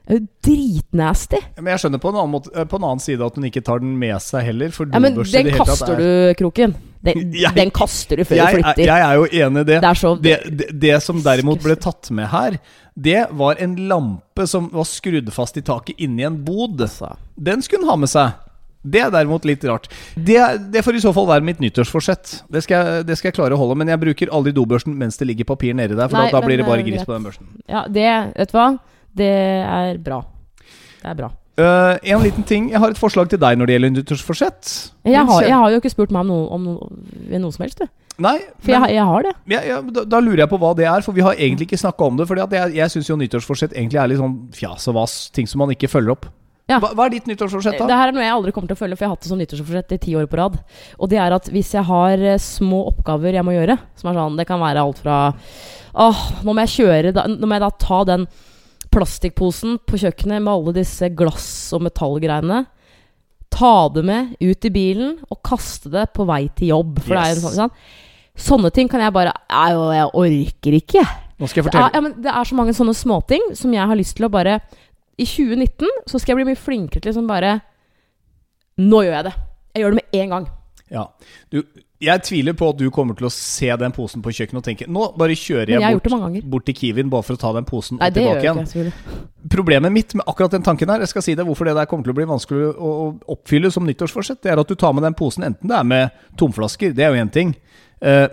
Det er jo dritnasty. Men jeg skjønner på en, annen måte, eh, på en annen side at hun ikke tar den med seg heller. For Ja, men den det kaster er- du, Kroken. Den, Jeg- den kaster du før jeg, du er- flytter. jeg er jo enig i det. det så Det, det, det som derimot ble tatt med her, det var en lampe som var skrudd fast i taket inni en bod. Den skulle hun ha med seg. Det er derimot litt rart. Det, det får i så fall være mitt nyttårsforsett. Det skal, jeg, det skal jeg klare å holde. Men jeg bruker aldri dobørsten mens det ligger papir nedi der, for Nei, da, da men, blir det bare eh, gris på den børsten. Ja, det Vet du hva? Det er bra. Det er bra. Uh, en liten ting. Jeg har et forslag til deg når det gjelder nyttårsforsett. Jeg har, jeg har jo ikke spurt meg om noe, om noe, noe som helst, du. Nei, For jeg, men- har- jeg har det. Ja, ja, da, da lurer jeg på hva det er, for vi har egentlig ikke snakka om det. Fordi at jeg, jeg syns jo nyttårsforsett egentlig er litt sånn fjas og vas, ting som man ikke følger opp. Ja. Hva, hva er ditt nyttårsforsett, da? Det her er noe jeg aldri kommer til å følge, for jeg har hatt det som nyttårsforsett i ti år på rad. Og det er at hvis jeg har eh, små oppgaver jeg må gjøre, som er sånn Det kan være alt fra Åh, nå må jeg kjøre da, Nå må jeg da ta den plastikkposen på kjøkkenet med alle disse glass- og metallgreiene. Ta det med ut i bilen og kaste det på vei til jobb. For det er jo sånn. Sånne ting kan jeg bare jeg orker ikke. Nå skal jeg fortelle. ja, men det er så mange sånne småting som jeg har lyst til å bare I 2019 så skal jeg bli mye flinkere til liksom bare Nå gjør jeg det. Jeg gjør det med en gang. Ja. Du, jeg tviler på at du kommer til å se den posen på kjøkkenet og tenke Nå bare kjører jeg jeg bort, bort til Kiwien bare for å ta den posen Nei, og tilbake igjen. Problemet mitt med akkurat den tanken her, jeg skal si det hvorfor det der kommer til å bli vanskelig å oppfylle som nyttårsforsett, det er at du tar med den posen enten det er med tomflasker, det er jo én ting,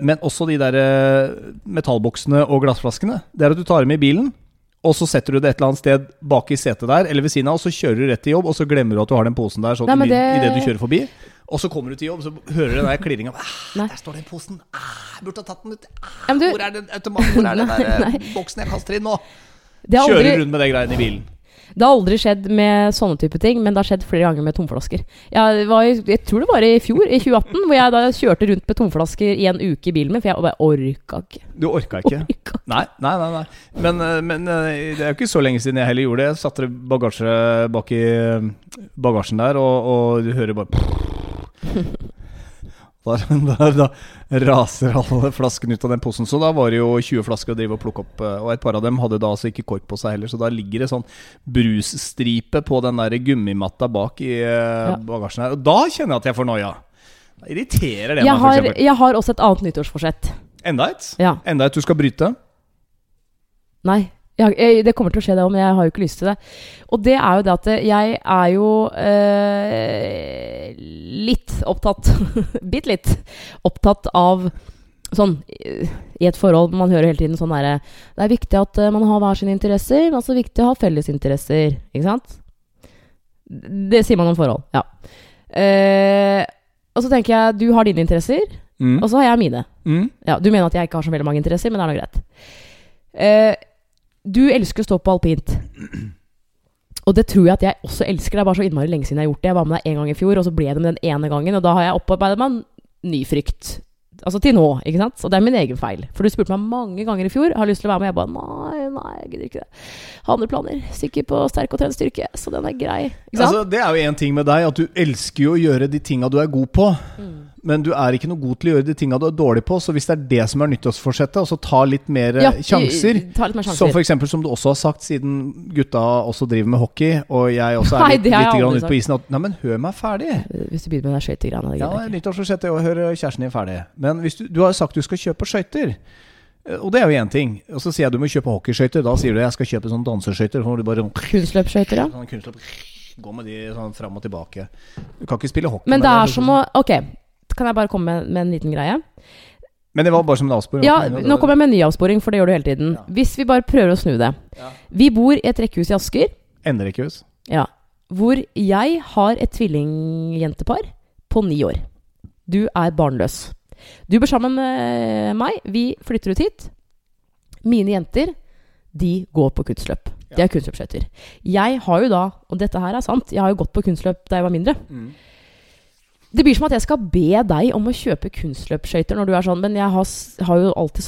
men også de der eh, metallboksene og glassflaskene. Det er at du tar dem i bilen, og så setter du det et eller annet sted bak i setet der, eller ved siden av, og så kjører du rett til jobb, og så glemmer du at du har den posen der sånn Nei, men i det- du kjører forbi. Og så kommer du til jobb, så hører du den der klirringa. Ah, der står den posen. Ah, jeg burde ha tatt den ut. Ah, du- hvor er den automaten? Hvor er den der eh, boksen jeg kaster inn nå? Aldri... Kjører rundt med de greiene i bilen. Det har aldri skjedd med sånne type ting, men det har skjedd flere ganger med tomflasker. Jeg, var, jeg tror det var i fjor, i 2018, hvor jeg da kjørte rundt med tomflasker i en uke i bilen min, for jeg bare orka ikke. Du orka ikke? Orka. Nei, nei, nei. nei. Men, eh, men eh, det er jo ikke så lenge siden jeg heller gjorde det. Jeg satte bagasje bak i eh, bagasjen der, og, og du hører bare Da, der, da raser alle flaskene ut av den posen. Så da var det jo 20 flasker å drive og plukke opp. eh, Og et par av dem hadde da altså ikke kork på seg heller, så da ligger det sånn brusstripe på den der gummimatta bak i eh, Ja. bagasjen her. Og da kjenner jeg at jeg får noia. Da irriterer det Jeg meg, f.eks. har, jeg har også et annet nyttårsforsett. Enda et? Ja. Enda et du skal bryte? Nei. Jeg, jeg, det kommer til å skje, det òg, men jeg har jo ikke lyst til det. Og det er jo det at jeg er jo eh, litt opptatt Bitte litt opptatt av sånn I et forhold man hører hele tiden sånn derre Det er viktig at eh, man har hver sine interesser, men også viktig å ha felles interesser. Ikke sant? Det sier man om forhold. Ja. Eh, og så tenker jeg du har dine interesser, Mm. og så har jeg mine. Mm. Ja, Du mener at jeg ikke har så veldig mange interesser, men det er nå greit. Eh, du elsker å stå på alpint. Og det tror jeg at jeg også elsker. Det er bare så innmari lenge siden jeg har gjort det. Jeg var med deg en gang i fjor, og så ble det med den ene gangen. Og da har jeg opparbeidet meg en ny frykt. Altså til nå, ikke sant? Og det er min egen feil. For du spurte meg mange ganger i fjor har lyst til å være med. Jeg bare nei, nei, jeg gidder ikke det. Har andre planer. Sikker på sterk og trent styrke, så den er grei. Ikke sant? Altså, det er jo én ting med deg, at du elsker jo å gjøre de tinga du er god på. Mm. Men du er ikke noe god til å gjøre de tinga du er dårlig på. Så hvis det er det som er nyttårsforsettet, og så ta litt mer eh, Ja, sjanser Ta litt mer Som sjanser. for eksempel, som du også har sagt, siden gutta også driver med hockey, og jeg også er litt, det litt grann ute på isen at Nei, men hør meg ferdig! Hvis du begynner med skøytegreiene. Ja, gidder jeg ikke. nyttårsforsett er å høre kjæresten din ferdig. Men hvis du, du har jo sagt du skal kjøpe skøyter. Eh, Og det er jo én ting. Og så sier jeg du må kjøpe hockeyskøyter. Da sier du jeg skal kjøpe sånne danseskøyter. Så bare Kunstløpsskøyter, ja. sånn kunstløp, gå med de sånn fram og tilbake. Du kan ikke spille hockey Men det er sånn- som å Ok, kan jeg bare komme med, med en liten greie? Men det var bare som en avsporing. Ja, nå kommer jeg med en ny avsporing, for det gjør du hele tiden. Ja. Hvis vi bare prøver å snu det. Ja. Vi bor i et rekkehus i Asker, Enderekkehus ja, hvor jeg har et tvillingjentepar på ni år. Du er barnløs. Du bor sammen med meg. Vi flytter ut hit. Mine jenter, de går på kunstløp. De er kunstløpsskøyter. Jeg har jo da, og dette her er sant, jeg har jo gått på kunstløp da jeg var mindre. Det blir som at jeg skal be deg om å kjøpe kunstløpsskøyter når du er sånn, men jeg har, har jo alltid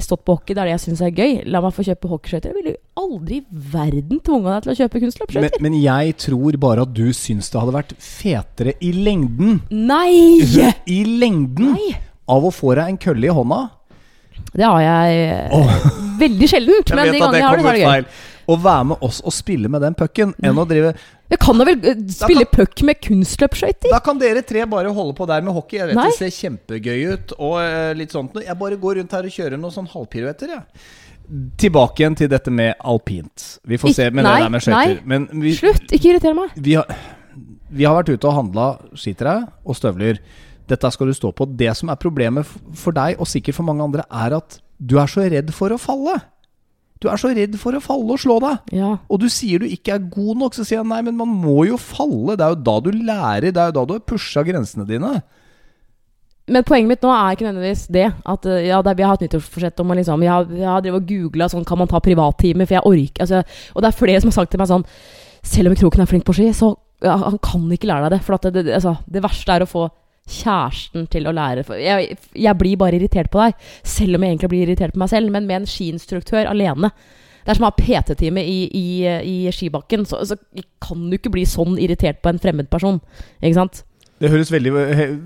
stått på hockey, det er det jeg syns er gøy. La meg få kjøpe hockeyskøyter. Jeg ville aldri i verden tvunget deg til å kjøpe Men, kunstløpsskøyter. men jeg tror bare at du syns det hadde vært fetere i lengden Nei! I lengden Nei! av å få deg en kølle i hånda. Det har jeg oh. veldig sjeldent, men de gangene jeg har det, så er det gøy. Å være med oss og spille med den pucken enn å drive Jeg kan da vel eh, spille puck med kunstløpsskøyter? Da kan dere tre bare holde på der med hockey. Jeg vet Nei. det ser kjempegøy ut. Og eh, litt sånt. Jeg bare går rundt her og kjører noen sånn halvpiruetter, jeg. Tilbake igjen til dette med alpint. Vi får se med nei, det der med skøyter. Slutt! Ikke irriter meg. vi, har, vi har vært ute og handla skitere og støvler. Dette skal du stå på. Det som er problemet for deg, og sikkert for mange andre, er at du er så redd for å falle. Du er så redd for å falle og slå deg. Ja. Og du sier du ikke er god nok, så sier jeg nei, men man må jo falle. Det er jo da du lærer. Det er jo da du har pusha grensene dine. Men poenget mitt nå er ikke nødvendigvis det. At eh, ja, det, vi har hatt nyttårsforsett om å liksom Jeg har, jeg har drevet og googla sånn Kan man ta privattimer? For jeg orker altså, Og det er flere som har sagt til meg sånn Selv om Kroken er flink på ski, så ja, han kan ikke lære deg det. For at det, det, altså, det verste er å få kjæresten til å lære jeg, jeg blir bare irritert på deg, selv om jeg egentlig blir irritert på meg selv. Men med en skiinstruktør alene Det er som å ha PT-time i, i, i skibakken. Så, så kan du ikke bli sånn irritert på en fremmed person. Ikke sant? Det høres veldig,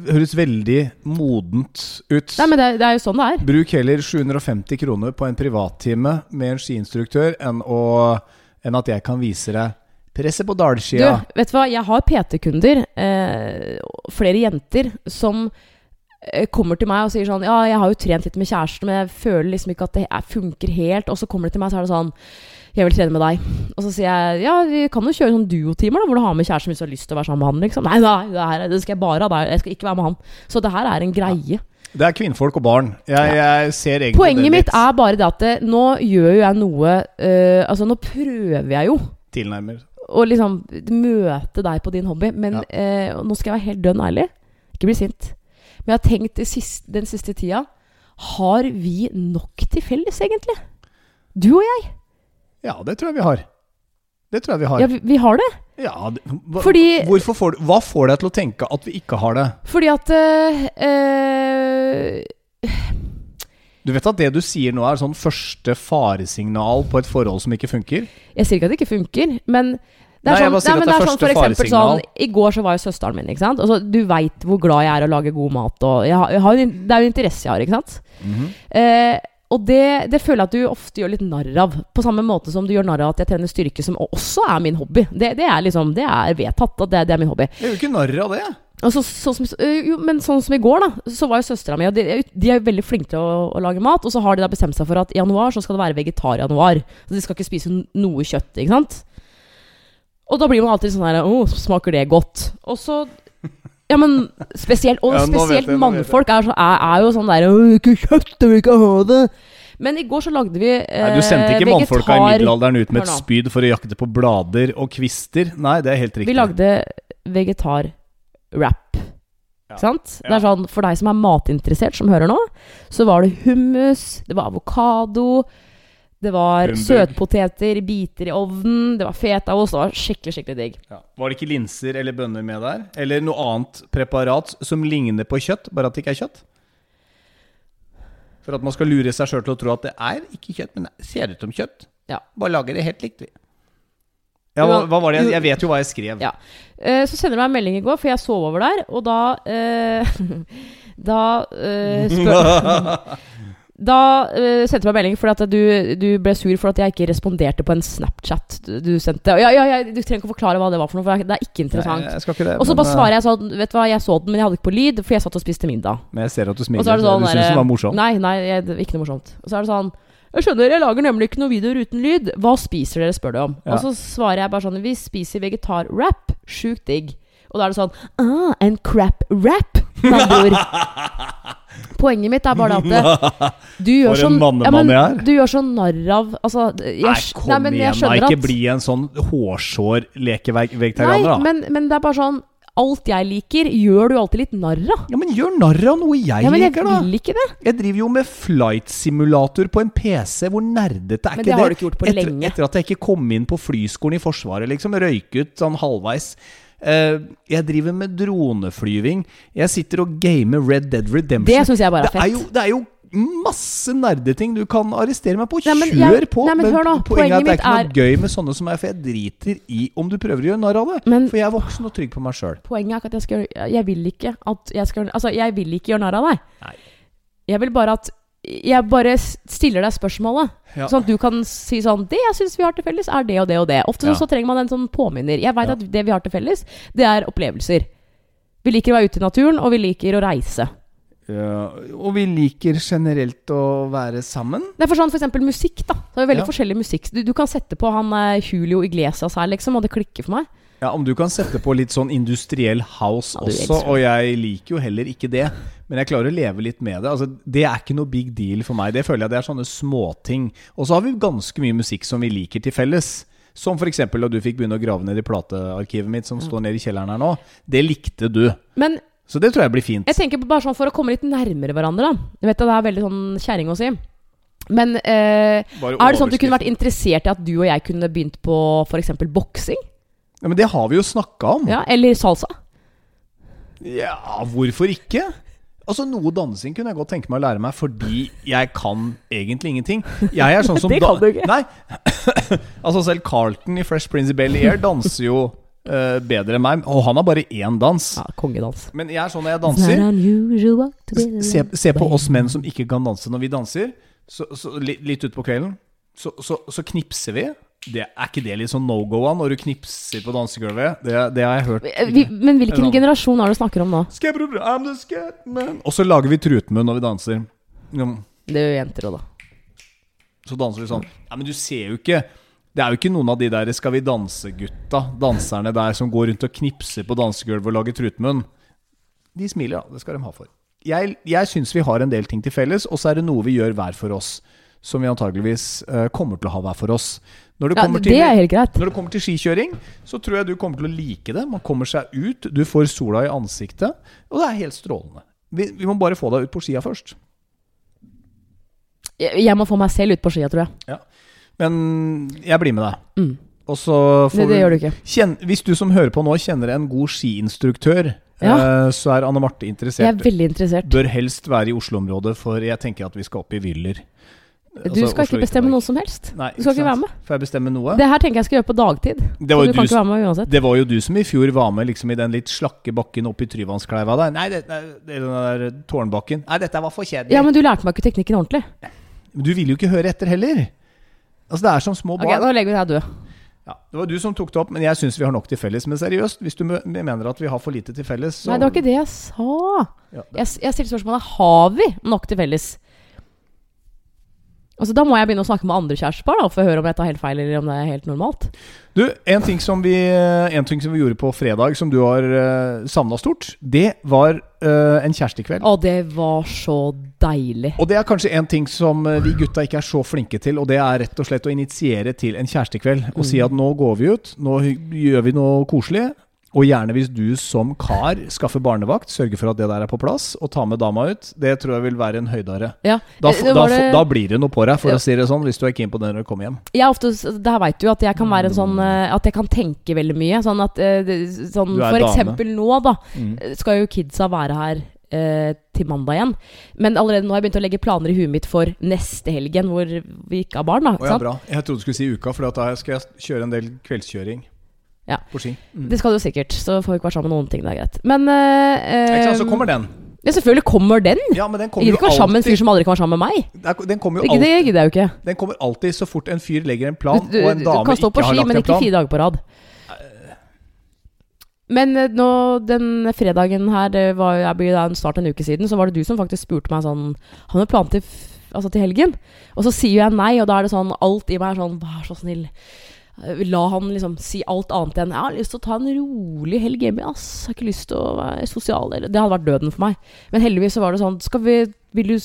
høres veldig modent ut. Nei, men det, det er jo sånn det er. Bruk heller 750 kroner på en privattime med en skiinstruktør enn, å, enn at jeg kan vise deg presset på Du, vet du hva? Jeg har PT-kunder, eh, flere jenter, som eh, kommer til meg og sier sånn Ja, jeg har jo trent litt med kjæresten, men jeg føler liksom ikke at det er, funker helt. Og så kommer de til meg, så er det sånn Jeg vil trene med deg. Og så sier jeg ja, vi kan jo kjøre sånn duotimer, da, hvor du har med kjæresten hvis du har lyst til å være sammen med han. Liksom. Nei, nei, det, her, det skal jeg bare ha deg. Jeg skal ikke være med han. Så det her er en greie. Det er kvinnfolk og barn. Jeg, jeg ser egentlig Poenget mitt er bare det at det, nå gjør jo jeg noe uh, Altså, nå prøver jeg jo tilnærmer. Å liksom møte deg på din hobby. Men Ja. eh, nå skal jeg være helt dønn ærlig. Ikke bli sint. Men jeg har tenkt siste, den siste tida Har vi nok til felles, egentlig? Du og jeg. Ja, det tror jeg vi har. Det tror jeg vi har. Ja, vi, vi har det. Ja, hva, Fordi- hvorfor får du, hva får deg til å tenke at vi ikke har det? Fordi at øh, eh, Du vet at det du sier nå er sånn første faresignal på et forhold som ikke funker? Jeg sier ikke at det ikke funker, men Det er Nei, sånn, nei, det det er sånn for eksempel sånn I går så var jo søsteren min, ikke sant. Altså, du veit hvor glad jeg er i å lage god mat, og jeg har, jeg har, en- det er jo interesse jeg har, ikke sant. Mhm. Eh, og det, det føler jeg at du ofte gjør litt narr av. På samme måte som du gjør narr av at jeg trener styrke, som også er min hobby. Det, det er liksom, det er vedtatt at det, det er min hobby. Jeg gjør ikke narr av det. Og så, som, øh, jo, men sånn som i går, da, så var jo søstera mi Og de, de er jo veldig flinke til å, å lage mat. Og så har de da bestemt seg for at i januar så skal det være vegetar-januar. Så de skal ikke spise noe kjøtt, ikke sant. Og da blir man alltid sånn her Å, smaker det godt? Og så Ja, men spesielt Og Ja, spesielt jeg, mannfolk er, så, er, er jo sånn der «Å, Ikke kjøtt, jeg vil ikke ha det. Men i går så lagde vi eh, Nei, du sendte ikke mannfolka i middelalderen ut med et spyd for å jakte på blader og kvister. Nei, det er helt riktig. Vi lagde vegetar-wrap. Ja. Sant? Ja. Det er sånn, For deg som er matinteressert, som hører nå, så var det hummus, det var avokado, det var Humbug. søtpoteter, biter i ovnen, det var fetaost. Det var skikkelig, skikkelig digg. Ja. Var det ikke linser eller bønner med der? Eller noe annet preparat som ligner på kjøtt, bare at det ikke er kjøtt? For at man skal lure seg sjøl til å tro at det er ikke kjøtt, men det ser ut som kjøtt. Ja. Bare lager det helt likt, vi. Ja, hva, var det jeg, vet jo hva jeg skrev. Ja. Eh, så sender du meg en melding i går, for jeg sov over der, og da eh, Da eh, spør Da eh, sendte du meg en melding fordi at du, du ble sur for at jeg ikke responderte på en Snapchat du, sendte. Ja, ja, ja, du trenger ikke å forklare hva det var for noe, for det er ikke interessant. Og så bare eh, svarer jeg sånn Vet du hva, jeg så den, men jeg hadde ikke på lyd, for jeg satt og spiste middag. Men jeg ser at du smiler. er sånn du syns den var morsom? Nei, nei, jeg, ikke noe morsomt. Og så er det sånn Jeg skjønner, jeg lager nemlig ikke noen videoer uten lyd. Hva spiser dere, spør du om. Ja. Og så svarer jeg bare sånn Vi spiser vegetar-wrap. Sjukt digg. Og da er det sånn Ah, en crap-wrap, med andre. Poenget mitt er bare at det, du gjør sånn jeg er. Du gjør sånn narr av Altså, jeg, Nei, kom nei, men igjen, da. Ikke bli en sånn hårsår lekevegetarianer, da. men, men det er bare sånn Alt jeg liker, gjør du alltid litt narr av. Ja, men gjør narr av noe jeg, Ja, men jeg liker, da. vil ikke det. Jeg driver jo med flight simulator på en PC. Hvor nerdete er Men ikke det Men det har du ikke gjort på etter, lenge. Etter at jeg ikke kom inn på flyskolen i Forsvaret, liksom. Røyket sånn halvveis. Uh, jeg driver med droneflyving. Jeg sitter og gamer Red Dead Redemption. Det syns jeg bare er det er fett. jo, det er jo masse nerdeting du kan arrestere meg på. Nei, men Kjør jeg- på! nei, men hør nå, poenget er at det er ikke ikke er- noe gøy med sånne som meg, for jeg driter i om du prøver å gjøre narr av det. Men- for jeg er voksen og trygg på meg sjøl. Poenget er ikke at jeg skal Jeg vil ikke at jeg skal Altså, jeg vil ikke gjøre narr av deg. Nei. Jeg vil bare at Jeg bare stiller deg spørsmålet. Ja. Sånn at du kan si sånn Det jeg syns vi har til felles, er det og det og det. Ofte Ja. så trenger man en sånn påminner. Jeg veit Ja. at det vi har til felles, det er opplevelser. Vi liker å være ute i naturen, og vi liker å reise. Ja, og vi liker generelt å være sammen. Det er for sånn for eksempel musikk, da. Det er veldig Ja. forskjellig musikk. Du, du kan sette på han eh, Julio Iglesias her, liksom, og det klikker for meg. Ja, Om du kan sette på litt sånn industriell house Ja, også, og jeg liker jo heller ikke det. Men jeg klarer å leve litt med det. Altså, Det er ikke noe big deal for meg. Det føler jeg det er sånne småting. Og så har vi ganske mye musikk som vi liker til felles. Som f.eks. da du fikk begynne å grave ned i platearkivet mitt, som står nede i kjelleren her nå. Det likte du. Men Så det tror jeg blir fint. Jeg tenker bare sånn for å komme litt nærmere hverandre. da Jeg vet at det er veldig sånn kjerring å si. Men eh, er det sånn at du kunne vært interessert i at du og jeg kunne begynt på f.eks. boksing? Ja, Men det har vi jo snakka om. Ja, eller salsa? Ja, hvorfor ikke? Altså Noe dansing kunne jeg godt tenke meg å lære meg, fordi jeg kan egentlig ingenting. Jeg er sånn som Det kan du ikke. Nei. altså Selv Carlton i Fresh Prince of Bel-Air danser jo eh, bedre enn meg, og han har bare én dans. Ja, kongedans. Men jeg er sånn når jeg danser Se, se på oss menn som ikke kan danse når vi danser. Så, så, li- litt utpå kvelden så, så, så knipser vi. Det, er ikke det litt sånn no go an når du knipser på dansegulvet? Det, det har jeg hørt. Vi, Men hvilken generasjon er det du snakker om nå? Og så lager vi trutmunn når vi danser. Ja, Det gjør jenter òg, da. Så danser vi sånn. Nei, men du ser jo ikke Det er jo ikke noen av de der Skal vi danse-gutta, danserne der som går rundt og knipser på dansegulvet og lager trutmunn. De smiler, ja. Det skal de ha for. Jeg, jeg syns vi har en del ting til felles, og så er det noe vi gjør hver for oss. Som vi antageligvis uh, kommer til å ha hver for oss. Når det, Ja, det til, er helt greit. når det kommer til skikjøring, så tror jeg du kommer til å like det. Man kommer seg ut, du får sola i ansiktet, og det er helt strålende. Vi, vi må bare få deg ut på skia først. Jeg, jeg må få meg selv ut på skia, tror jeg. Men jeg blir med deg. Mm. Og så får Det, det gjør du ikke. Kjen, hvis du som hører på nå kjenner en god skiinstruktør, eh, så er Anne Marte Jeg er veldig interessert. Bør helst være i Oslo-området, for jeg tenker at vi skal opp i Wyller. Du Altså, skal Oslo ikke bestemme noe som helst. Nei, Du skal ikke sant? være med. Får jeg bestemme noe? Det her tenker jeg skal gjøre på dagtid. Det var, du du, ikke det var jo du som i fjor var med liksom i den litt slakke bakken oppe i Tryvannskleiva der. Nei, det, det den der tårnbakken. Nei, dette var for kjedelig. Ja, men du lærte meg ikke teknikken ordentlig. Men du ville jo ikke høre etter heller. Altså, det er som små barn. Nå legger vi her død. Ja, det var du som tok det opp, men jeg syns vi har nok til felles. Men seriøst, hvis du mener at vi har for lite til felles, så Nei, det var ikke det jeg sa. Ja, det- Jeg, jeg stilte spørsmålet har vi nok til felles. Altså, Da må jeg begynne å snakke med andre kjærestepar for å høre om jeg tar helt feil, eller om det er helt normalt. Du, en ting, som vi, en ting som vi gjorde på fredag, som du har uh, savna stort, det var uh, en kjærestekveld. Å, det var så deilig. Og det er kanskje en ting som eh, vi gutta ikke er så flinke til, og det er rett og slett å initiere til en kjærestekveld. Og si at nå går vi ut, nå gjør vi noe koselig. Og gjerne hvis du som kar skaffer barnevakt, sørger for at det der er på plass, og tar med dama ut. Det tror jeg vil være en høydare. Ja, Da, det da, blir det noe på deg, for Ja. å si det sånn, hvis du er keen på det når du kommer hjem. Jeg ofte, det her vet du at jeg kan være en sånn eh, At jeg kan tenke veldig mye. Sånn at eh, sånn, For dame. eksempel nå, da. Mm. Skal jo kidsa være her til mandag igjen. Men allerede nå har jeg begynt å legge planer i huet mitt for neste helgen, hvor vi ikke har barn. da oh, ja, bra. Jeg trodde du skulle si uka, for da skal jeg kjøre en del kveldskjøring Ja. på ski. Mm. Det skal du sikkert, så får vi ikke være sammen med noen ting. Det er greit. Men eh, Ikke sant, så eh, kommer den. Ja, selvfølgelig kommer den. Ja, men den kommer ikke være sammen med en fyr som aldri kan være sammen med meg. Den kommer jo alltid. det gidder jeg jo ikke. den kommer alltid så fort en fyr legger en plan, Du, og en du kan stå på ski, men ikke fire dager på rad. Men eh, nå, den fredagen her, det var, blir snart en uke siden, så var det du som faktisk spurte meg sånn Har du planer til, altså til helgen? Og så sier jeg nei, og da er det sånn Alt i meg er sånn Vær så snill. Eh, La han liksom si alt annet enn 'Jeg har lyst til å ta en rolig helg hjemme, ass. Jeg har ikke lyst til å være sosial.' Det hadde vært døden for meg. Men heldigvis så var det sånn Skal vi Vil du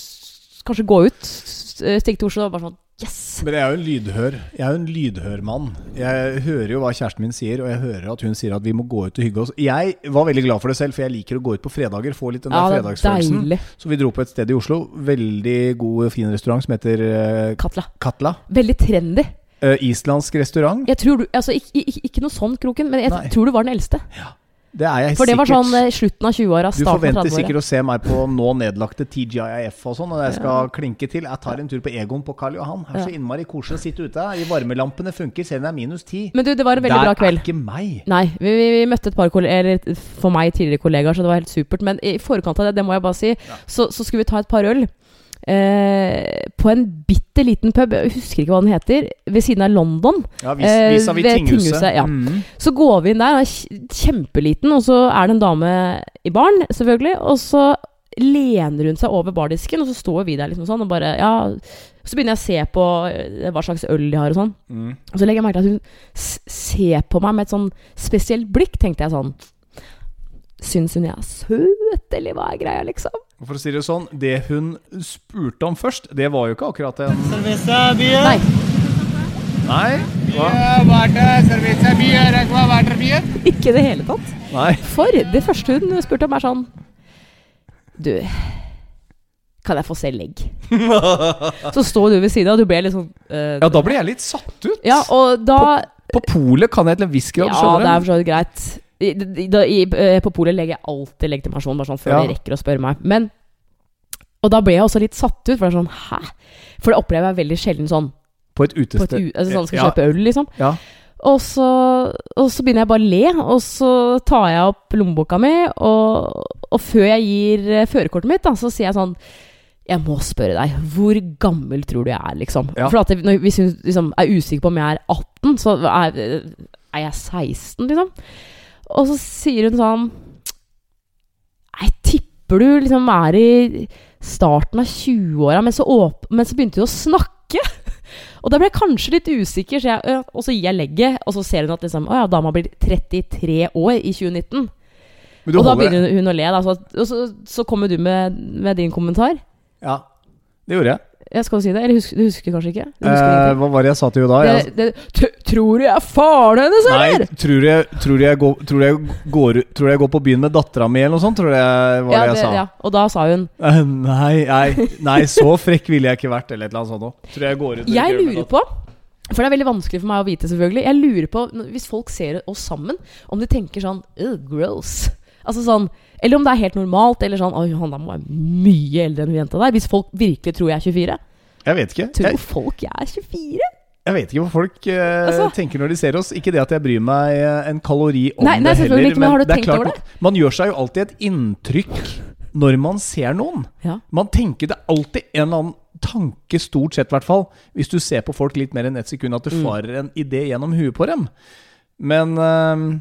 kanskje gå ut? Stikke til Oslo? Bare sånn Yes! Men jeg er jo en lydhør Jeg er jo en lydhør mann. Jeg hører jo hva kjæresten min sier, og jeg hører at hun sier at vi må gå ut og hygge oss. Jeg var veldig glad for det selv, for jeg liker å gå ut på fredager. Få litt den Ja, der er fredagsfølelsen. deilig. Så vi dro på et sted i Oslo. Veldig god, fin restaurant som heter uh, Katla. Katla. Veldig trendy. Uh, islandsk restaurant. Jeg tror du, altså ikke, ikke, ikke noe sånn, Kroken, men jeg Nei. tror du var den eldste. Det er jeg For det var sikkert. sånn eh, slutten av 20-åra, Du forventer 30-åra. sikkert å se meg på nå nedlagte TGIF og sånn, og jeg skal klinke til. Jeg tar en tur på Egon på Karl Johan. Her er så innmari koselig å sitte ute. I varmelampene funker selv om det er minus ti. Men du, det var en veldig Der bra er ikke meg. Nei, vi, vi, vi møtte et par kolleger, for meg tidligere kollegaer, så det var helt supert. Men i forkant av det, det må jeg bare si, så, så skulle vi ta et par øl. Eh, på en bitte liten pub, jeg husker ikke hva den heter, ved siden av London. Ja, vis, Eh, vis ved tinghuset. tinghuset, ja. mm. Så går vi inn der, den er kjempeliten, og så er det en dame i baren, selvfølgelig. Og så lener hun seg over bardisken, og så står vi der liksom sånn og bare Ja. Så begynner jeg å se på eh, hva slags øl de har og sånn. Mm. Og så legger jeg merke til at hun ser på meg med et sånn spesielt blikk, tenkte jeg sånn. Syns hun jeg er søt, eller hva er greia, liksom? For å si det sånn, det hun spurte om først, det var jo ikke akkurat en Nei, Nei? Hva? Yeah, water, cerveza, beer, aqua, water, beer. ikke i det hele tatt. Nei. For det første hun spurte om, er sånn Du, kan jeg få se legg? så står du ved siden av, og du ble litt sånn uh, Ja, da ble jeg litt satt ut. Ja, og da På polet kan jeg til en viss grad, Ja, det er for så vidt greit. I, da, i, eh, på polet legger jeg alltid legitimasjon, bare sånn før Ja. de rekker å spørre meg. Men Og da ble jeg også litt satt ut, for det er sånn Hæ? For det opplever jeg veldig sjelden sånn På et på et altså, sånn skal Ja. kjøpe øl, liksom. Ja. Og så, og så begynner jeg bare å le, og så tar jeg opp lommeboka mi, og, og før jeg gir eh, førerkortet mitt, da, så sier jeg sånn Jeg må spørre deg, hvor gammel tror du jeg er, liksom? Ja. For det, når, hvis hun liksom, er usikker på om jeg er 18, så er, er jeg 16, liksom. Og så sier hun sånn Jeg tipper du liksom er i starten av 20-åra, men, så men så begynte du å snakke. Og da ble jeg kanskje litt usikker, så jeg, og så gir jeg legget, og så ser hun at liksom, å ja, dama blir 33 år i 2019. Men du Og da begynner hun å le, da. Så, og så, så kommer du med, med din kommentar. Ja, det gjorde jeg. Jeg skal si det? Eller husker, du husker kanskje ikke? Du husker Eh, hva var det jeg sa til henne da? Jeg, det, det, tror du jeg er faren hennes, nei, tror du jeg, tror jeg, går, tror jeg, går, tror jeg går på byen med dattera mi, eller noe sånt? Tror jeg var Ja, det jeg sa? ja. Og da sa hun Eh, Nei, nei, nei, så frekk ville jeg ikke vært, eller et eller annet sånt noe. Tror jeg går ut Jeg lurer på For det er veldig vanskelig for meg å vite, selvfølgelig. Jeg lurer på, Hvis folk ser oss sammen, om de tenker sånn gross. Altså sånn Eller om det er helt normalt, eller sånn Oi, han da må være mye eldre enn hun jenta der. Hvis folk virkelig tror jeg er 24. Jeg vet ikke. Tror Jeg, folk jeg er 24? jeg vet ikke hva folk uh, Altså- tenker når de ser oss. Ikke det at jeg bryr meg eh, en kalori om Nei, nei, det heller. ikke, men har du det er klart over det? Man gjør seg jo alltid et inntrykk når man ser noen. Ja. Man tenker det alltid en eller annen tanke, stort sett i hvert fall, hvis du ser på folk litt mer enn ett sekund, at det Mm. farer en idé gjennom huet på dem. Men uh,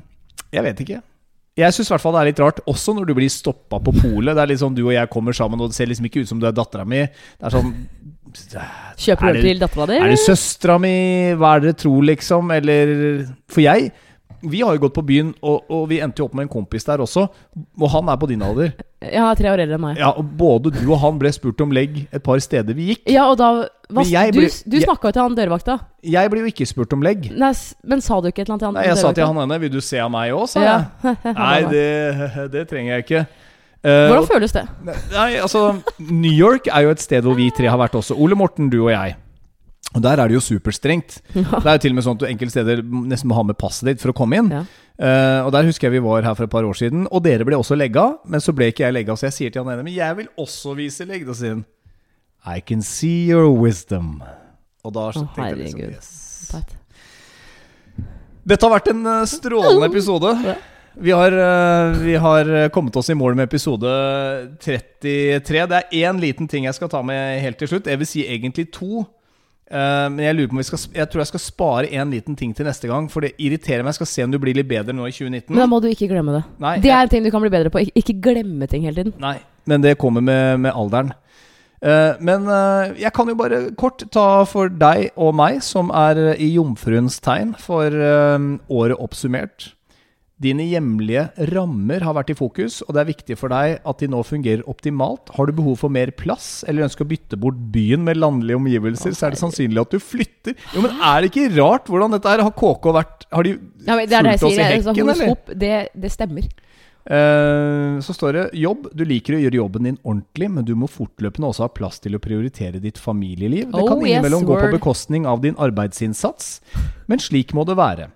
jeg vet ikke. Jeg syns det er litt rart, også når du blir stoppa på polet. Det er litt sånn du og jeg kommer sammen, og det ser liksom ikke ut som du er dattera mi. Det er sånn Kjøper Er du til dattera di? Er det søstera mi? Hva er det dere tror, liksom? Eller For jeg Vi har jo gått på byen, og, og vi endte jo opp med en kompis der også. Og han er på din alder. Ja, tre år eldre enn meg. Ja, og Både du og han ble spurt om legg et par steder vi gikk. Ja, og da Men Du, du snakka jo til han dørvakta. Jeg ble jo ikke spurt om legg. Nei, men sa du ikke et eller annet til han Nei, Jeg sa til han ene 'Vil du se av meg òg?' sa Ja. jeg. Nei, det, det trenger jeg ikke. Uh, Hvordan føles det? Nei, altså New York er jo et sted hvor vi tre har vært også. Ole Morten, du og jeg. Og Der er det jo superstrengt. Det er jo til og med sånn at du enkelte steder nesten må ha med passet ditt for å komme inn. Ja. Uh, og Der husker jeg vi var her for et par år siden, og dere ble også legga. Men så ble ikke jeg legga, så jeg sier til han ene Men jeg vil også vise legga sier I can see your wisdom. Og da oh, tenkte jeg liksom yes. Dette har vært en eh, strålende episode. Ja. Vi har, eh, vi har kommet oss i mål med episode 33. Det er én liten ting jeg skal ta med helt til slutt. Jeg vil si egentlig to. Eh, men jeg lurer på om vi skal Jeg tror jeg skal spare en liten ting til neste gang. For det irriterer meg. Jeg skal se om du blir litt bedre nå i 2019. Men da må du ikke glemme det. Nei, Det er en ting du kan bli bedre på. Ik ikke glemme ting hele tiden. Nei, men det kommer med, med alderen. Uh, men uh, jeg kan jo bare kort ta for deg og meg, som er i jomfruens tegn, for året oppsummert. Dine hjemlige rammer har vært i fokus, og det er viktig for deg at de nå fungerer optimalt. Har du behov for mer plass, eller ønsker å bytte bort byen med landlige omgivelser, så er det sannsynlig at du flytter. Jo, men er det ikke rart hvordan dette her har KK vært Har de Ja, fulgt oss i Altså, hekken, eller? det, det stemmer. Uh, så står det jobb. Du liker å gjøre jobben din ordentlig, men du må fortløpende også ha plass til å prioritere ditt familieliv. Det Oh, kan innimellom yes, gå på bekostning av din arbeidsinnsats, men slik må det være.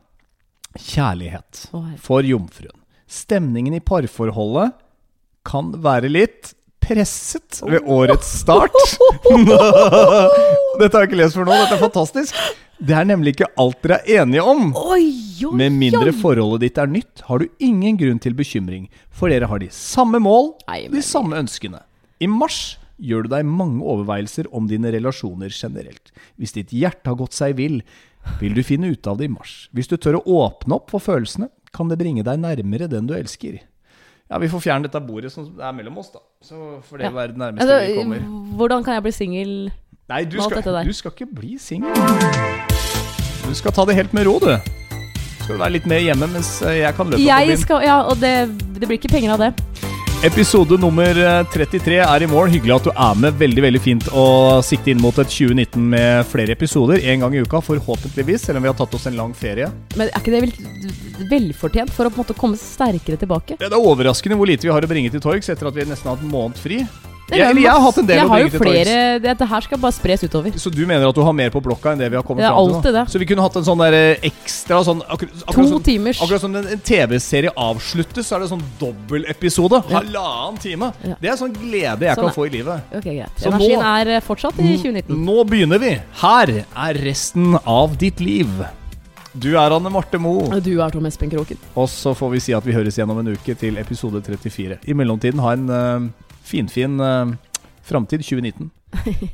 Kjærlighet for jomfruen. Stemningen i parforholdet kan være litt presset ved årets start. Dette har jeg ikke lest for nå, dette er fantastisk. Det er nemlig ikke alt dere er enige om. Med mindre forholdet ditt er nytt, har du ingen grunn til bekymring, for dere har de samme mål, de samme ønskene. I mars gjør du deg mange overveielser om dine relasjoner generelt. Hvis ditt hjerte har gått seg vill, vil du finne ut av det i mars. Hvis du tør å åpne opp for følelsene, kan det bringe deg nærmere den du elsker. Ja, vi får fjerne dette bordet som er mellom oss, da. Så får det Ja. være det nærmeste vi Altså, kommer. hvordan kan jeg bli singel? Med alt skal, dette der. du skal ikke bli singel. Du skal ta det helt med ro, du. Skal du være litt mer hjemme mens jeg kan løpe Jeg skal Ja, og det, det blir ikke penger av det. Episode nummer eh, 33 er i mål. Hyggelig at du er med. Veldig veldig fint å sikte inn mot et 2019 med flere episoder. Én gang i uka, forhåpentligvis, selv om vi har tatt oss en lang ferie. Men er ikke det vel, velfortjent for å på en måte komme sterkere tilbake? Det er overraskende hvor lite vi har å bringe til torgs etter at vi nesten har hatt en måned fri. Det er eller jeg har hatt en del jeg å bringe til torgs. Dette her skal bare spres utover. Så du mener at du har mer på blokka enn det vi har kommet fram til? nå? det. Så vi kunne hatt en sånn der eh, ekstra sånn akkur To akkurat, som, timers. akkurat som en, en TV-serie avsluttes, så er det sånn dobbeltepisode. Ja. Halvannen time. Ja. Det er sånn glede jeg Sånn kan få i livet. Ok, greit. Så Energien nå- er eh, fortsatt i 2019. Nå begynner vi. Her er resten av ditt liv. Du er Anne Marte Moe. Og du er Tom Espen Kroken. Og så får vi si at vi høres igjen om en uke til episode 34. I mellomtiden ha en uh, finfin uh, framtid 2019.